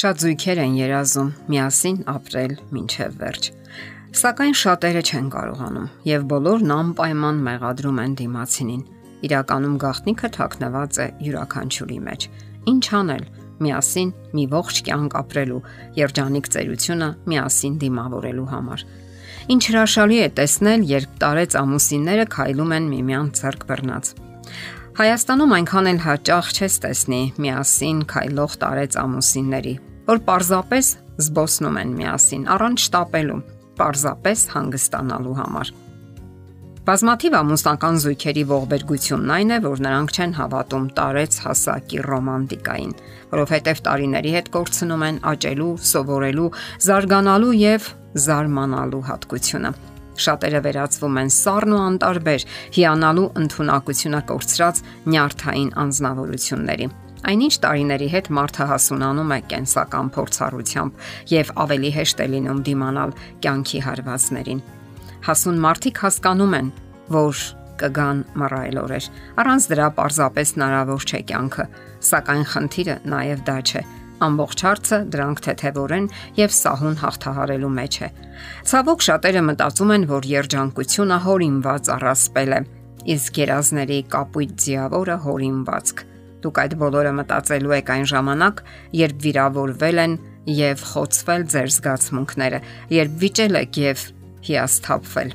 Շատ զույգեր են երազում միասին ապրել մինչև վերջ։ Սակայն շատերը չեն կարողանում եւ բոլորն անպայման մեղադրում են դիմացինին։ Իրականում գաղտնիքը թաքնված է յուրաքանչյուրի մեջ։ Ինչ անել միասին մի ողջ կյանք ապրելու երջանիկ ծերությունը միասին դիմավորելու համար։ Ինչ հրաշալի է տեսնել, երբ տարեց ամուսինները քայլում են միմյանց ձեռք բռնած։ Հայաստանում այնքան էլ հաճախ չես տեսնի միասին քայլող տարեց ամուսինների, որ parzapes զբոսնում են միասին առանց շտապելու, parzapes հանգստանալու համար։ Բազմաթիվ ամուսնական զույգերի ողբերգությունն այն է, որ նրանք չեն հավատում տարեց հասակի ռոմանտիկային, որովհետև տարիների հետ կորցնում են աճելու, սովորելու, զարգանալու եւ զարմանալու հատկությունը Շատերը վերածվում են սառն ու անտարբեր, հիանալու ընտունակությունը կորցրած նյարդային անznավորությունների։ Այնինչ տարիների հետ մարդը հասունանում է կենսական փորձառությամբ եւ ավելի հեշտ է լինում դիմանալ կյանքի հարվածներին։ Հասուն մարդիկ հասկանում են, որ կգան մռայլ օրեր։ Առանց դրա պարզապես հնարավոր չէ կյանքը, սակայն խնդիրը նաև դա չէ ամբողջ հարցը դրանք թեթևորեն եւ սահուն հաղթահարելու մեջ է։ Ցավոք շատերը մտածում են, որ երջանկությունը հորինված առասպել է, իսկ երազների կապույտ ձիավորը հորինվածք։ Դուք այդ բոլորը մտածելու եք այն ժամանակ, երբ վիրավորվել են եւ խոցվել ձեր զգացմունքները, երբ վիճել եք եւ հիասթափվել։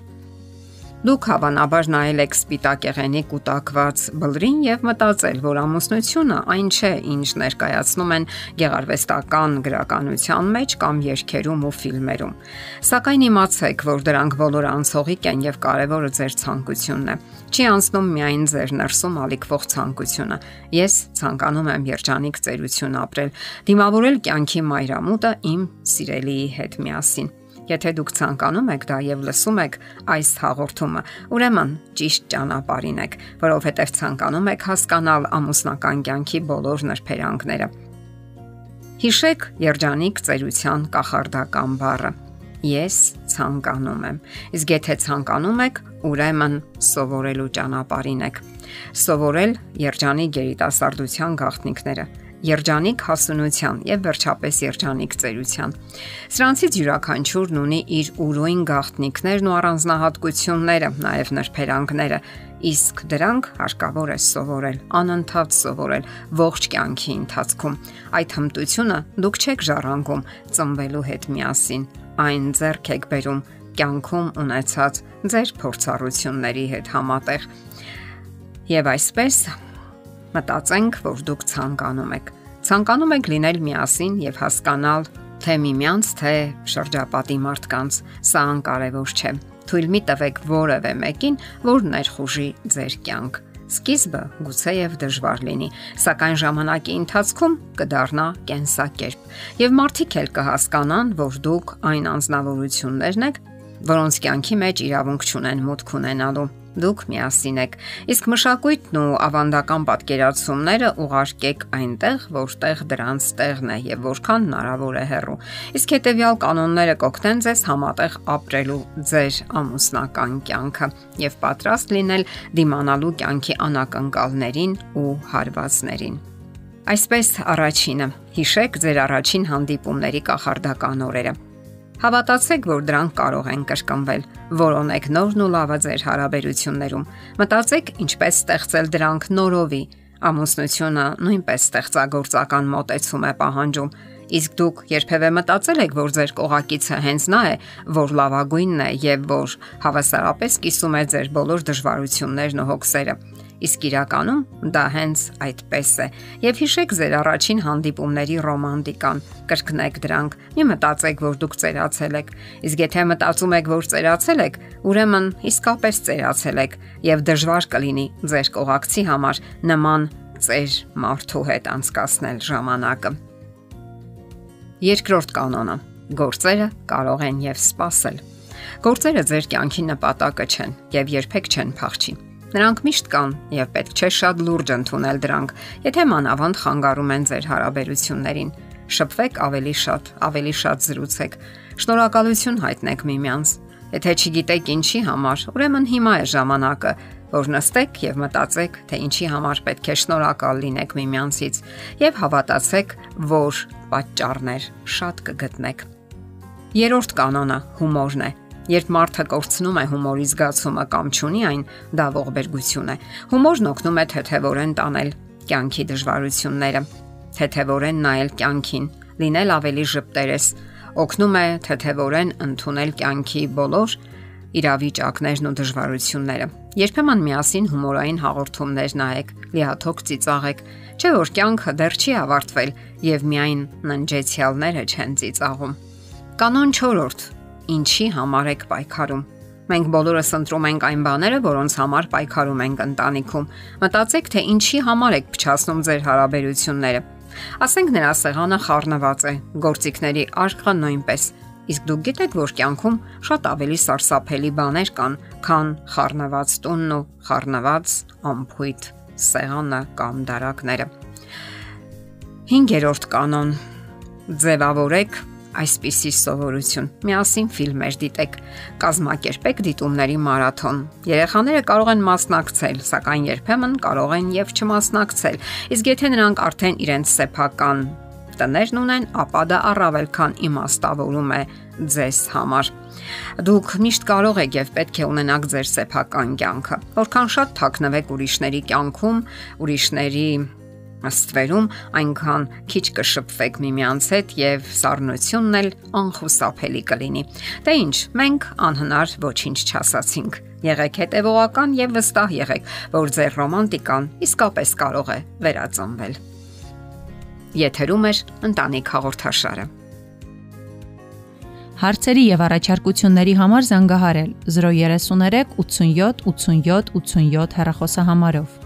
Դուք հավանաբար նայել եք սպիտակ եղենի կուտակված բլրին եւ մտածել, որ ամուսնությունը այն չէ, ինչ ներկայացնում են գեղարվեստական գրականության մեջ կամ երգերում ու ֆիլմերում։ Սակայն իմացեք, որ դրանք բոլորը անցողիկ են եւ կարեւորը ձեր ցանկությունն է։ Չի անցնում միայն ձեր ներսում ալիքվող ցանկությունը։ Ես ցանկանում եմ երջանիկ ծերություն ապրել, դիմավորել կյանքի մայրամուտը իմ սիրելիի հետ միասին։ Եթե դուք ցանկանում եք դա եւ լսում եք այս հաղորդումը, ուրեմն ճիշտ ճանապարհին եք, որովհետեւ ցանկանում եք հասկանալ ամուսնական կյանքի բոլոր նրբերանգները։ Հիշեք երջանիկ ծերության կախարդական բառը։ Ես ցանկանում եմ։ Իսկ եթե ցանկանում եք, ուրեմն սովորելու ճանապարհին եք։ Սովորել երջանիկ երիտասարդության գաղտնիքները երջանիկ հասունության եւ վերջապես երջանիկ ծերության։ Սրանցից յուրաքանչյուրն ունի իր ուրույն գաղտնիքներն ու առանձնահատկությունները, նաեւ նրբերանգները, իսկ դրանք հարկավոր է սովորել, անընդհատ սովորել ողջ կյանքի ընթացքում։ Այդ հմտությունը դուք չեք ժառանգում ծնվելու հետ միասին, այն ձեռք եք բերում կյանքում ունեցած ձեր փորձառությունների հետ համատեղ։ Եվ այսպես Մտածենք, որ դուք ցանկանում եք։ Ցանկանում եք լինել միասին եւ հասկանալ թե միմյանց, թե շրջապատի մարդկանց։ Սա անկարևոր չէ։ Թույլ մի տվեք որևէ մեկին, որ ներխուժի ձեր կյանք։ Սկիզբը գուցեև դժվար լինի, սակայն ժամանակի ընթացքում կդառնա կենսակերպ։ Եվ մարդիկ էլ կհասկանան, որ դուք այն անznավորություններն եք, որոնց կյանքի մեջ իրավունք չունեն մուտք ունենալու դուք միասին եք։ Իսկ մշակույթն ու ավանդական պատկերացումները ուղարկեք այնտեղ, որտեղ դրանց տեղն է եւ որքան հնարավոր է հեռու։ Իսկ հետեւյալ կանոնները կօգնեն ձեզ համատեղ ապրելու ձեր ամուսնական կյանքը եւ պատրաստ լինել դիմանալու կյանքի անակնկալներին ու հարվածներին։ Այսպես առաջինը հիշեք ձեր առաջին հանդիպումների կախարդական օրերը Հավատացեք, որ դրանք կարող են կրկնվել։ Որոնեք նորն ու լավը ձեր հարաբերություններում։ Մտածեք, ինչպես ստեղծել դրանք նորովի։ Ամուսնությունը նույնպես ստեղծագործական մոտեցում է պահանջում։ Իսկ դուք երբևէ մտածել եք, որ ձեր կողակիցը հենց նա է, որ լավագույնն է եւ որ հավասարապես կիսում է ձեր բոլոր դժվարություններն ու հոգսերը Իսկ իրականում դա հենց այդպես է։ Եվ հիշեք ձեր առաջին հանդիպումների ռոմանտիկան։ Կրկնեք դրանք։ Մի մտածեք, որ դուք ծերացել եք։ Իսկ եթե մտածում եք, որ ծերացել եք, ուրեմն իսկապես ծերացել եք եւ դժվար կլինի ձեր կողակցի համար նման ծեր մարդու հետ անցկасնել ժամանակը։ Երկրորդ կանոնը. գործերը կարող են եւ սпасել։ Գործերը ձեր կյանքի նպատակը չեն եւ երբեք չեն փախչի։ Նրանք միշտ կան եւ պետք չէ շատ լուրջ ընդունել դրանք, եթե մանավանդ խանգարում են ձեր հարաբերություններին։ Շփվեք ավելի շատ, ավելի շատ զրուցեք։ Շնորհակալություն հայտնեք միմյանց։ Եթե չգիտեք ինչի համար, ուրեմն հիմա է ժամանակը, որ նստեք եւ մտածեք, թե ինչի համար պետք է շնորհակալ լինեք միմյանցից եւ հավատացեք, որ պատճառներ շատ կգտնեք։ Երորդ կանոնը հումորն է։ Երբ մարդը կորցնում է հումորի զգացումը կամ ճունի այն, դա ողբերգություն է։ Հումորն օգնում է թեթևորեն տանել կյանքի դժվարությունները, թեթևորեն նայել կյանքին, լինել ավելի ճպտերես, օգնում է թեթևորեն ընդունել կյանքի բոլոր իրավիճակներն ու դժվարությունները։ Երբեմն միասին հումորային հաղորդումներ նայեք, լիաթոք ծիծաղեք, չէ որ կյանքը դեռ չի ավարտվել եւ միայն ննջեցյալները չեն ծիծաղում։ Կանոն 4. Ինչի համար եք պայքարում։ Մենք բոլորս ընտրում ենք այն բաները, որոնց համար պայքարում ենք ընտանիքում։ Մտածեք, թե ինչի համար եք փչացնում ձեր հարաբերությունները։ Ասենք նրա սեղանը խառնված է, գործիքների արկղը նույնպես Իսկ դուք գիտեք, որ կյանքում շատ ավելի սարսափելի բաներ կան, քան խառնված տունն ու խառնված ամփույթ սեղանը կամ դարակները։ 5-րդ կանոն. ձևավորեք այսպիսի սովորություն։ Միասին ֆիլմեր դիտեք, կազմակերպեք դիտումների մարաթոն։ Երեխաները կարող են մասնակցել, սակայն երբեմն կարող են եւ չմասնակցել։ Իսկ եթե նրանք արդեն իրենց սեփական տներն ունեն, ապա դա առավել քան իմաստավորում է ձեզ համար։ Դուք միշտ կարող եք եւ պետք է ունենաք ձեր սեփական կյանքը։ Որքան շատ թաքնվեք ուրիշների կյանքում, ուրիշների ստվերում, այնքան քիչ կշփվեք միմյանց հետ եւ սառնությունն էլ անխուսափելի կլինի։ Դե ինչ, մենք անհնար ոչինչ չասացինք։ Եղեք հետևողական եւ վստահ եղեք, որ ձեր ռոմանտիկան իսկապես կարող է վերածնվել։ Եթերում է ընտանիք հաղորդաշարը։ Հարցերի եւ առաջարկությունների համար զանգահարել 033 87 87 87 հեռախոսահամարով։